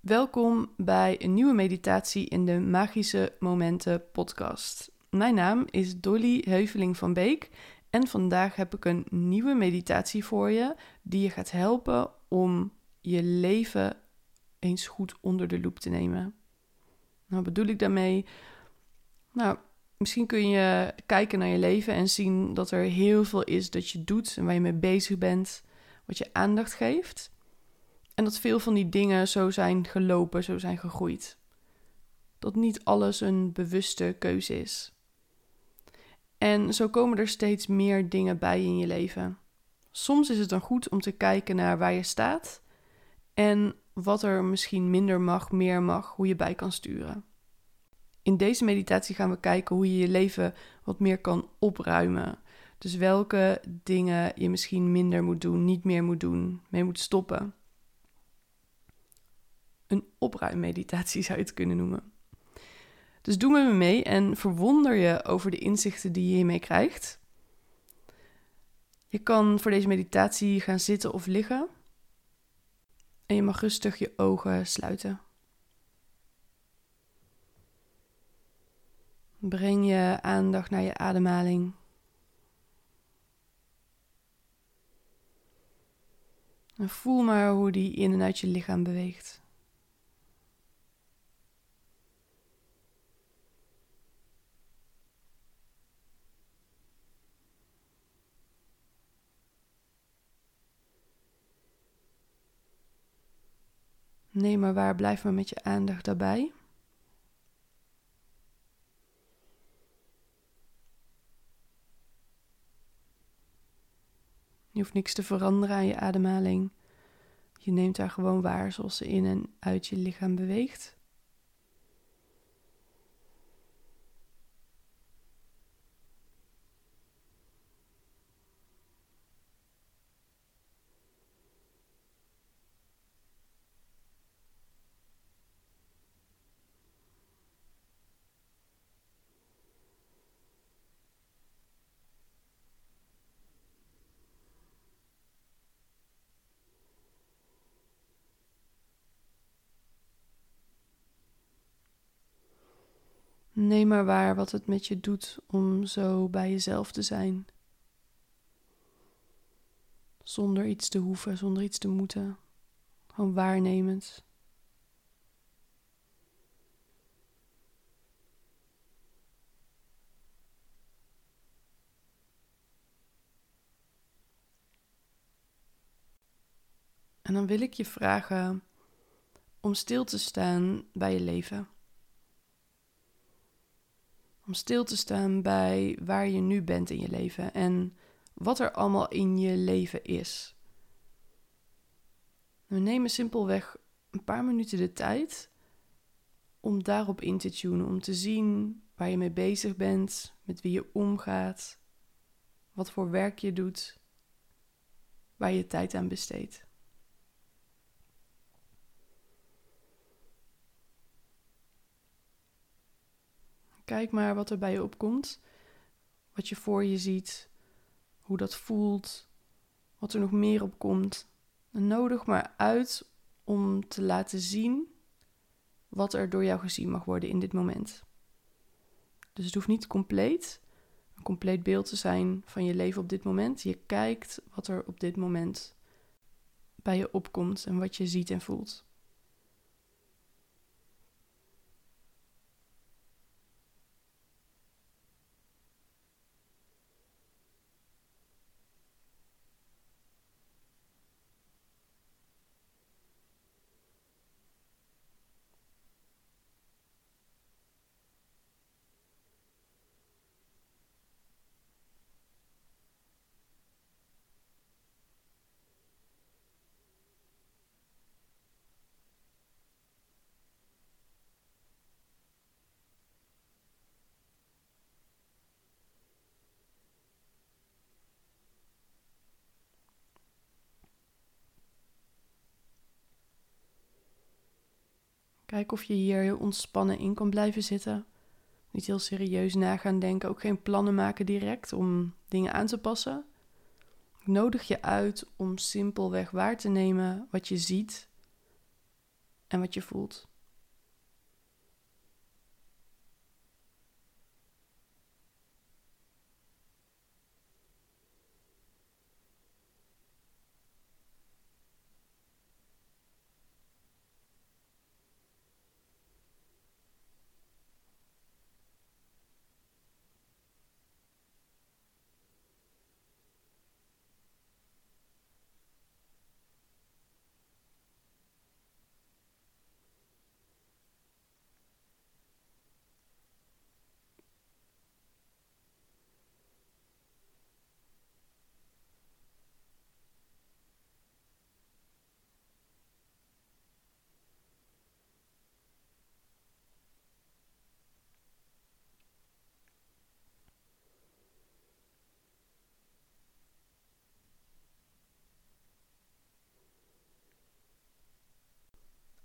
Welkom bij een nieuwe meditatie in de Magische Momenten podcast. Mijn naam is Dolly Heuveling van Beek en vandaag heb ik een nieuwe meditatie voor je die je gaat helpen om je leven eens goed onder de loep te nemen. Nou, bedoel ik daarmee? Nou, misschien kun je kijken naar je leven en zien dat er heel veel is dat je doet en waar je mee bezig bent, wat je aandacht geeft. En dat veel van die dingen zo zijn gelopen, zo zijn gegroeid. Dat niet alles een bewuste keuze is. En zo komen er steeds meer dingen bij in je leven. Soms is het dan goed om te kijken naar waar je staat en wat er misschien minder mag, meer mag, hoe je bij kan sturen. In deze meditatie gaan we kijken hoe je je leven wat meer kan opruimen. Dus welke dingen je misschien minder moet doen, niet meer moet doen, mee moet stoppen. Een opruimmeditatie zou je het kunnen noemen. Dus doe met me mee en verwonder je over de inzichten die je hiermee krijgt. Je kan voor deze meditatie gaan zitten of liggen. En je mag rustig je ogen sluiten. Breng je aandacht naar je ademhaling. En voel maar hoe die in en uit je lichaam beweegt. Neem maar waar, blijf maar met je aandacht daarbij. Je hoeft niks te veranderen aan je ademhaling. Je neemt haar gewoon waar zoals ze in en uit je lichaam beweegt. Neem maar waar wat het met je doet om zo bij jezelf te zijn. Zonder iets te hoeven, zonder iets te moeten. Gewoon waarnemend. En dan wil ik je vragen om stil te staan bij je leven. Om stil te staan bij waar je nu bent in je leven en wat er allemaal in je leven is. We nemen simpelweg een paar minuten de tijd om daarop in te tunen, om te zien waar je mee bezig bent, met wie je omgaat, wat voor werk je doet, waar je tijd aan besteedt. Kijk maar wat er bij je opkomt. Wat je voor je ziet. Hoe dat voelt. Wat er nog meer op komt. En nodig maar uit om te laten zien wat er door jou gezien mag worden in dit moment. Dus het hoeft niet compleet een compleet beeld te zijn van je leven op dit moment. Je kijkt wat er op dit moment bij je opkomt en wat je ziet en voelt. Kijk of je hier heel ontspannen in kan blijven zitten. Niet heel serieus na gaan denken, ook geen plannen maken direct om dingen aan te passen. Ik nodig je uit om simpelweg waar te nemen wat je ziet, en wat je voelt.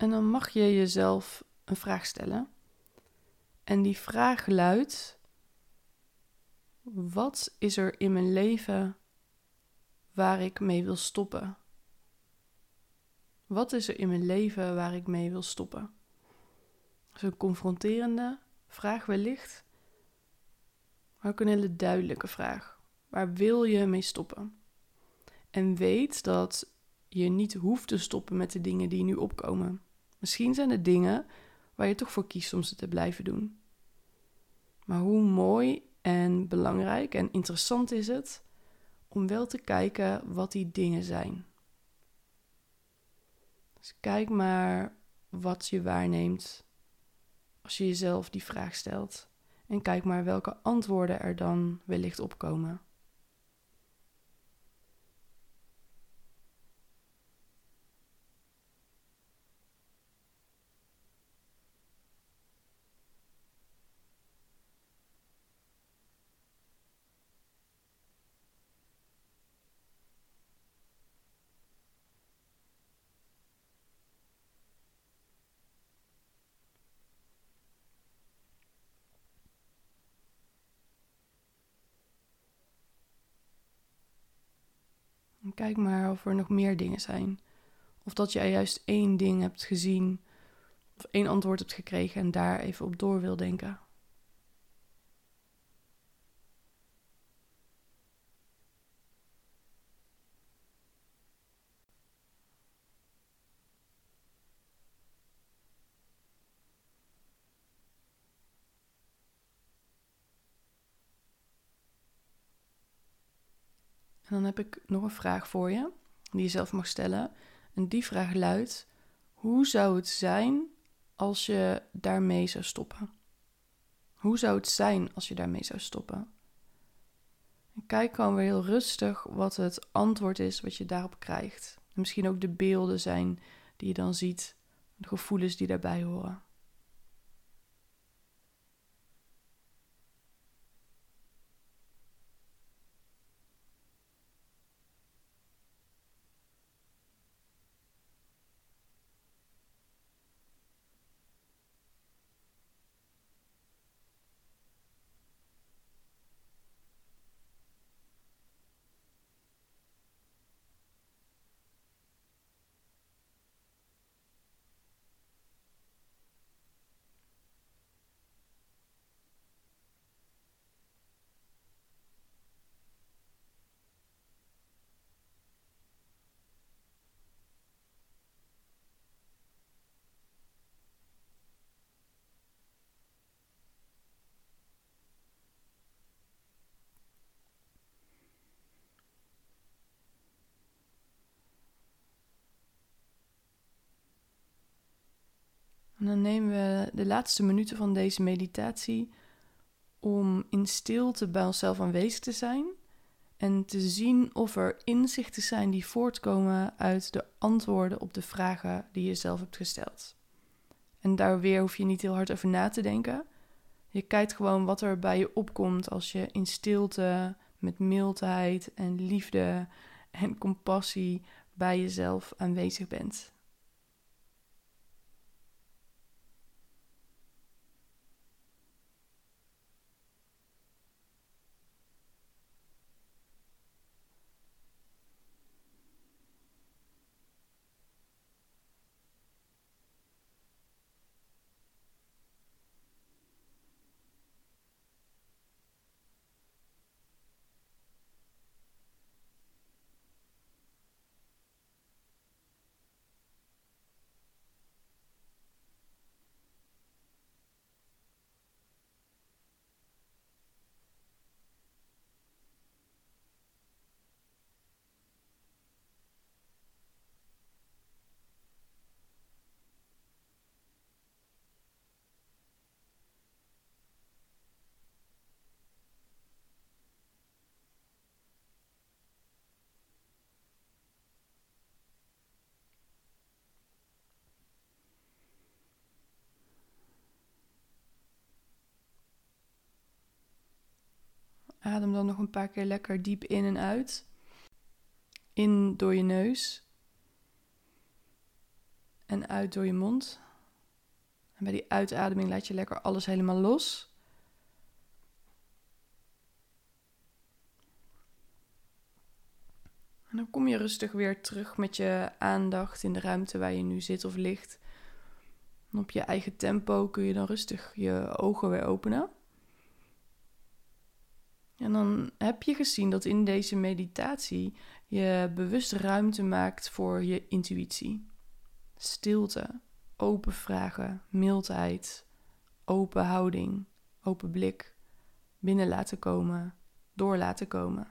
En dan mag je jezelf een vraag stellen. En die vraag luidt: Wat is er in mijn leven waar ik mee wil stoppen? Wat is er in mijn leven waar ik mee wil stoppen? Dat is een confronterende vraag wellicht, maar ook een hele duidelijke vraag. Waar wil je mee stoppen? En weet dat je niet hoeft te stoppen met de dingen die nu opkomen. Misschien zijn het dingen waar je toch voor kiest om ze te blijven doen. Maar hoe mooi en belangrijk en interessant is het om wel te kijken wat die dingen zijn. Dus kijk maar wat je waarneemt als je jezelf die vraag stelt. En kijk maar welke antwoorden er dan wellicht opkomen. Kijk maar of er nog meer dingen zijn. Of dat jij juist één ding hebt gezien of één antwoord hebt gekregen en daar even op door wil denken. Dan heb ik nog een vraag voor je, die je zelf mag stellen. En die vraag luidt: hoe zou het zijn als je daarmee zou stoppen? Hoe zou het zijn als je daarmee zou stoppen? En kijk gewoon weer heel rustig wat het antwoord is wat je daarop krijgt. En misschien ook de beelden zijn die je dan ziet, de gevoelens die daarbij horen. En dan nemen we de laatste minuten van deze meditatie om in stilte bij onszelf aanwezig te zijn en te zien of er inzichten zijn die voortkomen uit de antwoorden op de vragen die je zelf hebt gesteld. En daar weer hoef je niet heel hard over na te denken. Je kijkt gewoon wat er bij je opkomt als je in stilte, met mildheid en liefde en compassie bij jezelf aanwezig bent. Adem dan nog een paar keer lekker diep in en uit. In door je neus. En uit door je mond. En bij die uitademing laat je lekker alles helemaal los. En dan kom je rustig weer terug met je aandacht in de ruimte waar je nu zit of ligt. Op je eigen tempo kun je dan rustig je ogen weer openen. En dan heb je gezien dat in deze meditatie je bewust ruimte maakt voor je intuïtie. Stilte, open vragen, mildheid, open houding, open blik, binnen laten komen, door laten komen.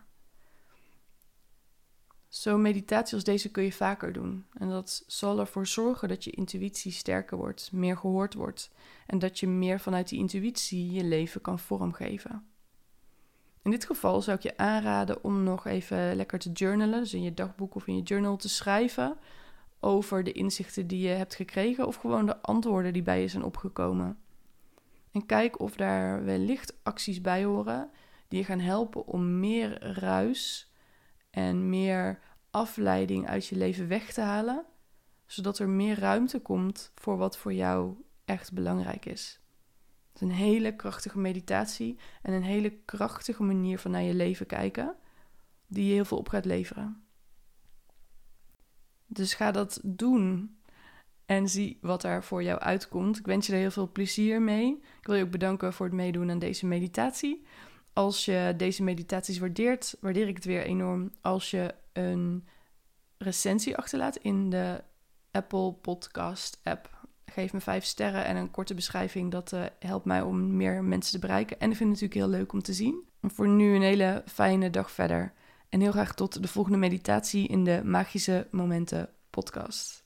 Zo'n meditatie als deze kun je vaker doen. En dat zal ervoor zorgen dat je intuïtie sterker wordt, meer gehoord wordt. En dat je meer vanuit die intuïtie je leven kan vormgeven. In dit geval zou ik je aanraden om nog even lekker te journalen, dus in je dagboek of in je journal te schrijven over de inzichten die je hebt gekregen of gewoon de antwoorden die bij je zijn opgekomen. En kijk of daar wellicht acties bij horen die je gaan helpen om meer ruis en meer afleiding uit je leven weg te halen, zodat er meer ruimte komt voor wat voor jou echt belangrijk is. Het is een hele krachtige meditatie en een hele krachtige manier van naar je leven kijken, die je heel veel op gaat leveren. Dus ga dat doen en zie wat er voor jou uitkomt. Ik wens je er heel veel plezier mee. Ik wil je ook bedanken voor het meedoen aan deze meditatie. Als je deze meditaties waardeert, waardeer ik het weer enorm als je een recensie achterlaat in de Apple Podcast app. Geef me vijf sterren en een korte beschrijving. Dat uh, helpt mij om meer mensen te bereiken. En ik vind het natuurlijk heel leuk om te zien. Voor nu een hele fijne dag verder. En heel graag tot de volgende meditatie in de Magische Momenten podcast.